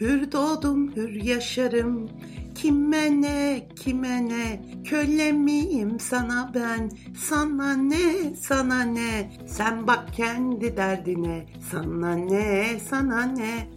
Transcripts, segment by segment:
Hür doğdum hür yaşarım. Kime ne kime ne? Köle miyim sana ben? Sana ne sana ne? Sen bak kendi derdine. Sana ne sana ne?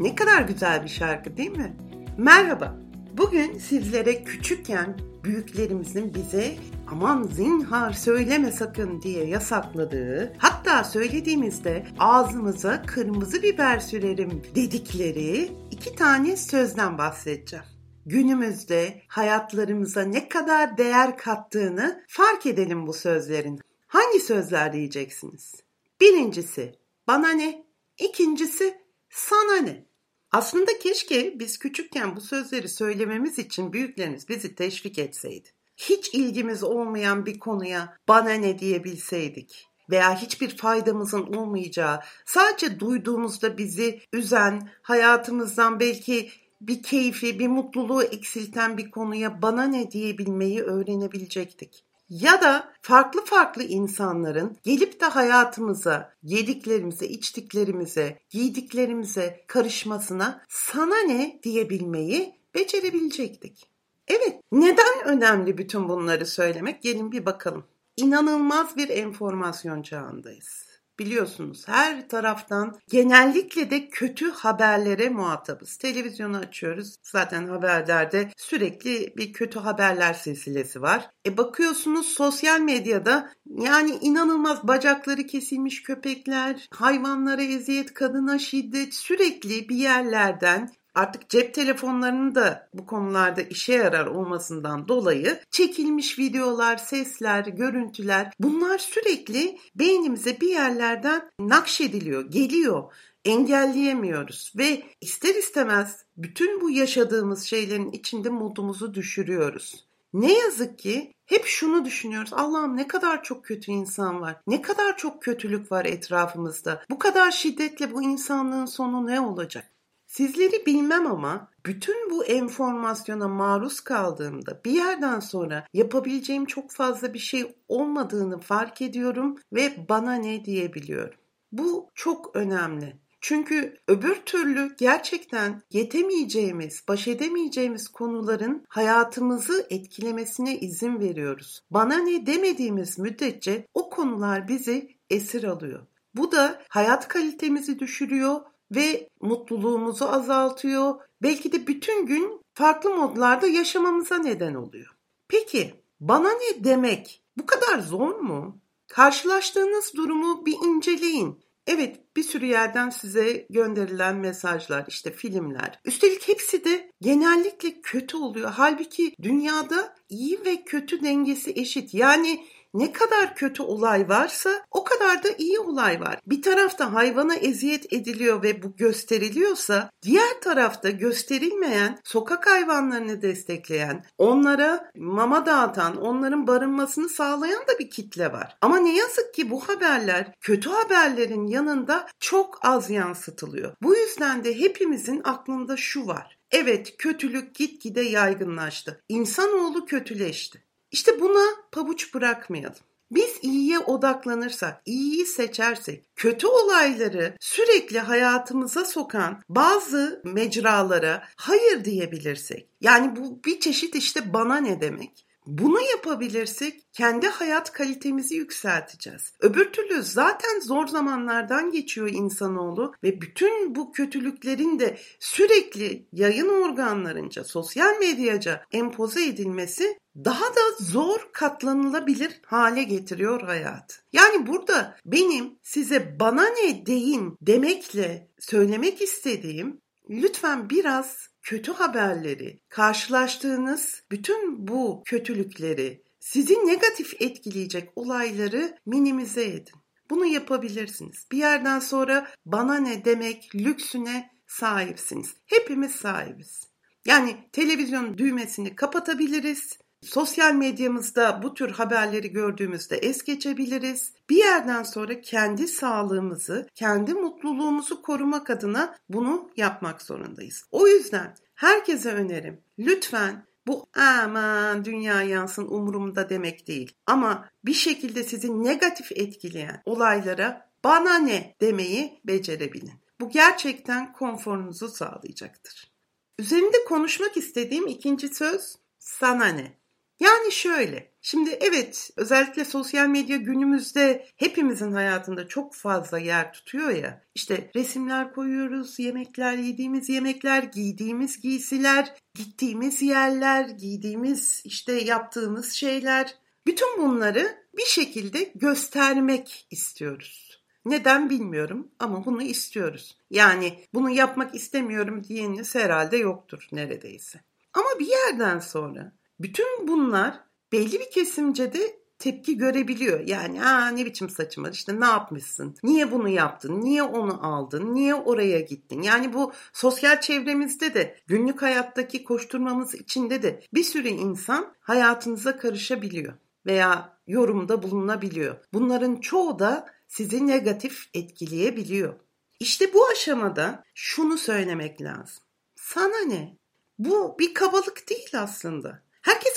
Ne kadar güzel bir şarkı değil mi? Merhaba. Bugün sizlere küçükken büyüklerimizin bize aman zinhar söyleme sakın diye yasakladığı hatta söylediğimizde ağzımıza kırmızı biber sürerim dedikleri iki tane sözden bahsedeceğim. Günümüzde hayatlarımıza ne kadar değer kattığını fark edelim bu sözlerin. Hangi sözler diyeceksiniz? Birincisi bana ne? İkincisi sana ne? Aslında keşke biz küçükken bu sözleri söylememiz için büyüklerimiz bizi teşvik etseydi. Hiç ilgimiz olmayan bir konuya bana ne diyebilseydik veya hiçbir faydamızın olmayacağı, sadece duyduğumuzda bizi üzen, hayatımızdan belki bir keyfi, bir mutluluğu eksilten bir konuya bana ne diyebilmeyi öğrenebilecektik ya da farklı farklı insanların gelip de hayatımıza, yediklerimize, içtiklerimize, giydiklerimize karışmasına sana ne diyebilmeyi becerebilecektik. Evet, neden önemli bütün bunları söylemek? Gelin bir bakalım. İnanılmaz bir enformasyon çağındayız. Biliyorsunuz her taraftan genellikle de kötü haberlere muhatabız. Televizyonu açıyoruz. Zaten haberlerde sürekli bir kötü haberler silsilesi var. E bakıyorsunuz sosyal medyada yani inanılmaz bacakları kesilmiş köpekler, hayvanlara eziyet, kadına şiddet sürekli bir yerlerden artık cep telefonlarının da bu konularda işe yarar olmasından dolayı çekilmiş videolar, sesler, görüntüler bunlar sürekli beynimize bir yerlerden nakşediliyor, geliyor engelleyemiyoruz ve ister istemez bütün bu yaşadığımız şeylerin içinde modumuzu düşürüyoruz. Ne yazık ki hep şunu düşünüyoruz. Allah'ım ne kadar çok kötü insan var. Ne kadar çok kötülük var etrafımızda. Bu kadar şiddetle bu insanlığın sonu ne olacak? Sizleri bilmem ama bütün bu enformasyona maruz kaldığımda bir yerden sonra yapabileceğim çok fazla bir şey olmadığını fark ediyorum ve bana ne diyebiliyorum. Bu çok önemli. Çünkü öbür türlü gerçekten yetemeyeceğimiz, baş edemeyeceğimiz konuların hayatımızı etkilemesine izin veriyoruz. Bana ne demediğimiz müddetçe o konular bizi esir alıyor. Bu da hayat kalitemizi düşürüyor ve mutluluğumuzu azaltıyor. Belki de bütün gün farklı modlarda yaşamamıza neden oluyor. Peki bana ne demek? Bu kadar zor mu? Karşılaştığınız durumu bir inceleyin. Evet bir sürü yerden size gönderilen mesajlar işte filmler. Üstelik hepsi de genellikle kötü oluyor. Halbuki dünyada iyi ve kötü dengesi eşit. Yani ne kadar kötü olay varsa o kadar da iyi olay var. Bir tarafta hayvana eziyet ediliyor ve bu gösteriliyorsa diğer tarafta gösterilmeyen sokak hayvanlarını destekleyen, onlara mama dağıtan, onların barınmasını sağlayan da bir kitle var. Ama ne yazık ki bu haberler kötü haberlerin yanında çok az yansıtılıyor. Bu yüzden de hepimizin aklında şu var. Evet kötülük gitgide yaygınlaştı. İnsanoğlu kötüleşti. İşte buna pabuç bırakmayalım. Biz iyiye odaklanırsak, iyiyi seçersek, kötü olayları sürekli hayatımıza sokan bazı mecralara hayır diyebilirsek, yani bu bir çeşit işte bana ne demek? Bunu yapabilirsek kendi hayat kalitemizi yükselteceğiz. Öbür türlü zaten zor zamanlardan geçiyor insanoğlu ve bütün bu kötülüklerin de sürekli yayın organlarınca, sosyal medyaca empoze edilmesi daha da zor katlanılabilir hale getiriyor hayat. Yani burada benim size bana ne deyin demekle söylemek istediğim lütfen biraz kötü haberleri, karşılaştığınız bütün bu kötülükleri, sizi negatif etkileyecek olayları minimize edin. Bunu yapabilirsiniz. Bir yerden sonra bana ne demek lüksüne sahipsiniz. Hepimiz sahibiz. Yani televizyon düğmesini kapatabiliriz. Sosyal medyamızda bu tür haberleri gördüğümüzde es geçebiliriz. Bir yerden sonra kendi sağlığımızı, kendi mutluluğumuzu korumak adına bunu yapmak zorundayız. O yüzden herkese önerim lütfen bu aman dünya yansın umurumda demek değil. Ama bir şekilde sizi negatif etkileyen olaylara bana ne demeyi becerebilin. Bu gerçekten konforunuzu sağlayacaktır. Üzerinde konuşmak istediğim ikinci söz sana ne? Yani şöyle, şimdi evet özellikle sosyal medya günümüzde hepimizin hayatında çok fazla yer tutuyor ya. İşte resimler koyuyoruz, yemekler, yediğimiz yemekler, giydiğimiz giysiler, gittiğimiz yerler, giydiğimiz işte yaptığımız şeyler. Bütün bunları bir şekilde göstermek istiyoruz. Neden bilmiyorum ama bunu istiyoruz. Yani bunu yapmak istemiyorum diyeniniz herhalde yoktur neredeyse. Ama bir yerden sonra bütün bunlar belli bir kesimce de tepki görebiliyor. Yani aa ne biçim saçım var işte ne yapmışsın? Niye bunu yaptın? Niye onu aldın? Niye oraya gittin? Yani bu sosyal çevremizde de günlük hayattaki koşturmamız içinde de bir sürü insan hayatınıza karışabiliyor veya yorumda bulunabiliyor. Bunların çoğu da sizi negatif etkileyebiliyor. İşte bu aşamada şunu söylemek lazım. Sana ne? Bu bir kabalık değil aslında.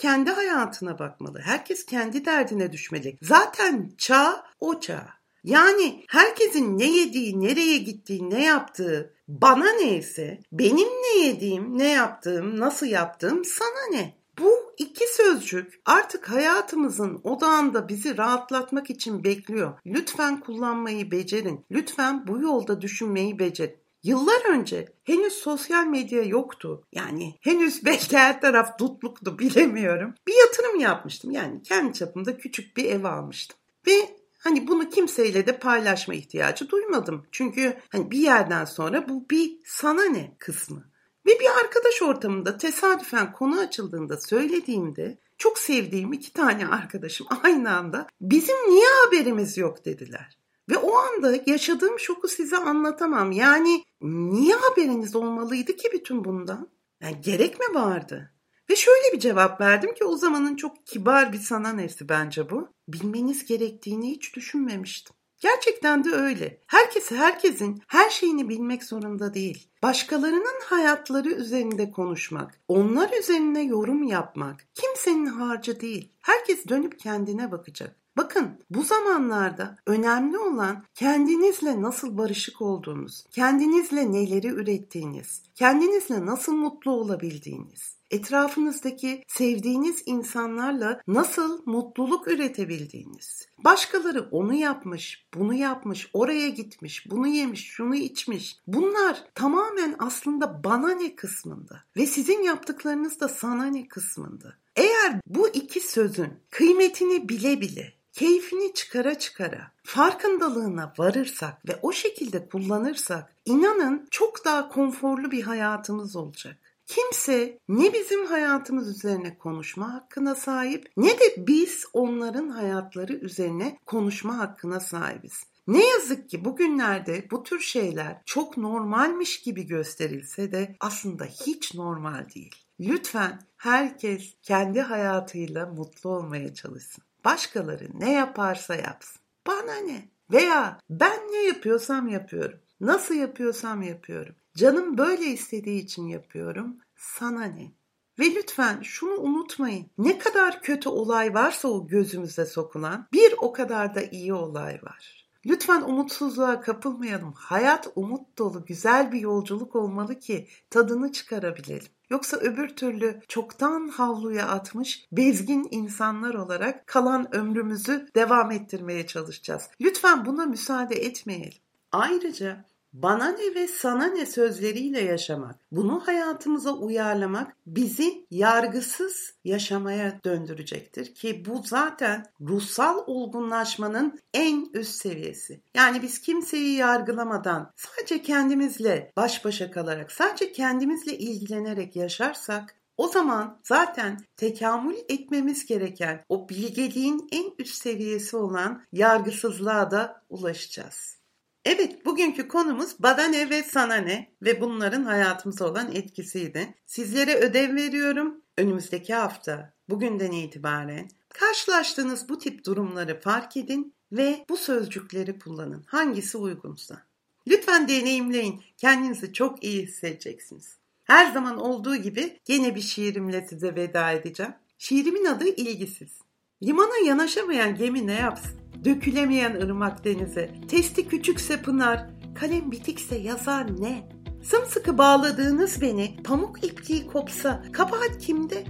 Kendi hayatına bakmalı. Herkes kendi derdine düşmeli. Zaten çağ o çağ. Yani herkesin ne yediği, nereye gittiği, ne yaptığı bana neyse, benim ne yediğim, ne yaptığım, nasıl yaptığım sana ne? Bu iki sözcük artık hayatımızın odağında bizi rahatlatmak için bekliyor. Lütfen kullanmayı becerin. Lütfen bu yolda düşünmeyi becerin. Yıllar önce henüz sosyal medya yoktu. Yani henüz belki her taraf dutluktu bilemiyorum. Bir yatırım yapmıştım. Yani kendi çapımda küçük bir ev almıştım. Ve hani bunu kimseyle de paylaşma ihtiyacı duymadım. Çünkü hani bir yerden sonra bu bir sana ne kısmı. Ve bir arkadaş ortamında tesadüfen konu açıldığında söylediğimde çok sevdiğim iki tane arkadaşım aynı anda bizim niye haberimiz yok dediler. Ve o anda yaşadığım şoku size anlatamam. Yani niye haberiniz olmalıydı ki bütün bundan? Yani gerek mi vardı? Ve şöyle bir cevap verdim ki o zamanın çok kibar bir sana nesi bence bu. Bilmeniz gerektiğini hiç düşünmemiştim. Gerçekten de öyle. Herkes herkesin her şeyini bilmek zorunda değil. Başkalarının hayatları üzerinde konuşmak, onlar üzerine yorum yapmak kimsenin harcı değil. Herkes dönüp kendine bakacak. Bakın bu zamanlarda önemli olan kendinizle nasıl barışık olduğunuz, kendinizle neleri ürettiğiniz, kendinizle nasıl mutlu olabildiğiniz, etrafınızdaki sevdiğiniz insanlarla nasıl mutluluk üretebildiğiniz. Başkaları onu yapmış, bunu yapmış, oraya gitmiş, bunu yemiş, şunu içmiş. Bunlar tamamen aslında bana ne kısmında ve sizin yaptıklarınız da sana ne kısmında. Eğer bu iki sözün kıymetini bile bile keyfini çıkara çıkara farkındalığına varırsak ve o şekilde kullanırsak inanın çok daha konforlu bir hayatımız olacak. Kimse ne bizim hayatımız üzerine konuşma hakkına sahip ne de biz onların hayatları üzerine konuşma hakkına sahibiz. Ne yazık ki bugünlerde bu tür şeyler çok normalmiş gibi gösterilse de aslında hiç normal değil. Lütfen herkes kendi hayatıyla mutlu olmaya çalışsın. Başkaları ne yaparsa yapsın. Bana ne? Veya ben ne yapıyorsam yapıyorum. Nasıl yapıyorsam yapıyorum. Canım böyle istediği için yapıyorum. Sana ne? Ve lütfen şunu unutmayın. Ne kadar kötü olay varsa o gözümüze sokulan bir o kadar da iyi olay var. Lütfen umutsuzluğa kapılmayalım. Hayat umut dolu güzel bir yolculuk olmalı ki tadını çıkarabilelim. Yoksa öbür türlü çoktan havluya atmış bezgin insanlar olarak kalan ömrümüzü devam ettirmeye çalışacağız. Lütfen buna müsaade etmeyelim. Ayrıca bana ne ve sana ne sözleriyle yaşamak, bunu hayatımıza uyarlamak bizi yargısız yaşamaya döndürecektir ki bu zaten ruhsal olgunlaşmanın en üst seviyesi. Yani biz kimseyi yargılamadan sadece kendimizle baş başa kalarak, sadece kendimizle ilgilenerek yaşarsak o zaman zaten tekamül etmemiz gereken o bilgeliğin en üst seviyesi olan yargısızlığa da ulaşacağız. Evet, bugünkü konumuz bana ne ve sana ne ve bunların hayatımıza olan etkisiydi. Sizlere ödev veriyorum. Önümüzdeki hafta, bugünden itibaren karşılaştığınız bu tip durumları fark edin ve bu sözcükleri kullanın. Hangisi uygunsa. Lütfen deneyimleyin. Kendinizi çok iyi hissedeceksiniz. Her zaman olduğu gibi gene bir şiirimle size veda edeceğim. Şiirimin adı ilgisiz. Limana yanaşamayan gemi ne yapsın? Dökülemeyen ırmak denize, testi küçükse pınar, kalem bitikse yazar ne? Sımsıkı bağladığınız beni, pamuk ipliği kopsa, kabahat kimde?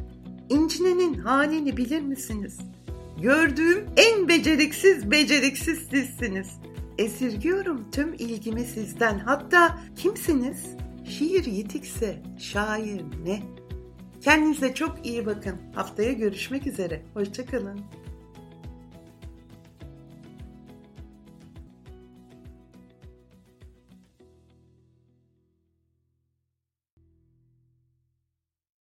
İncinenin halini bilir misiniz? Gördüğüm en beceriksiz beceriksiz sizsiniz. Esirgiyorum tüm ilgimi sizden. Hatta kimsiniz? Şiir yitikse şair ne? Kendinize çok iyi bakın. Haftaya görüşmek üzere. Hoşçakalın.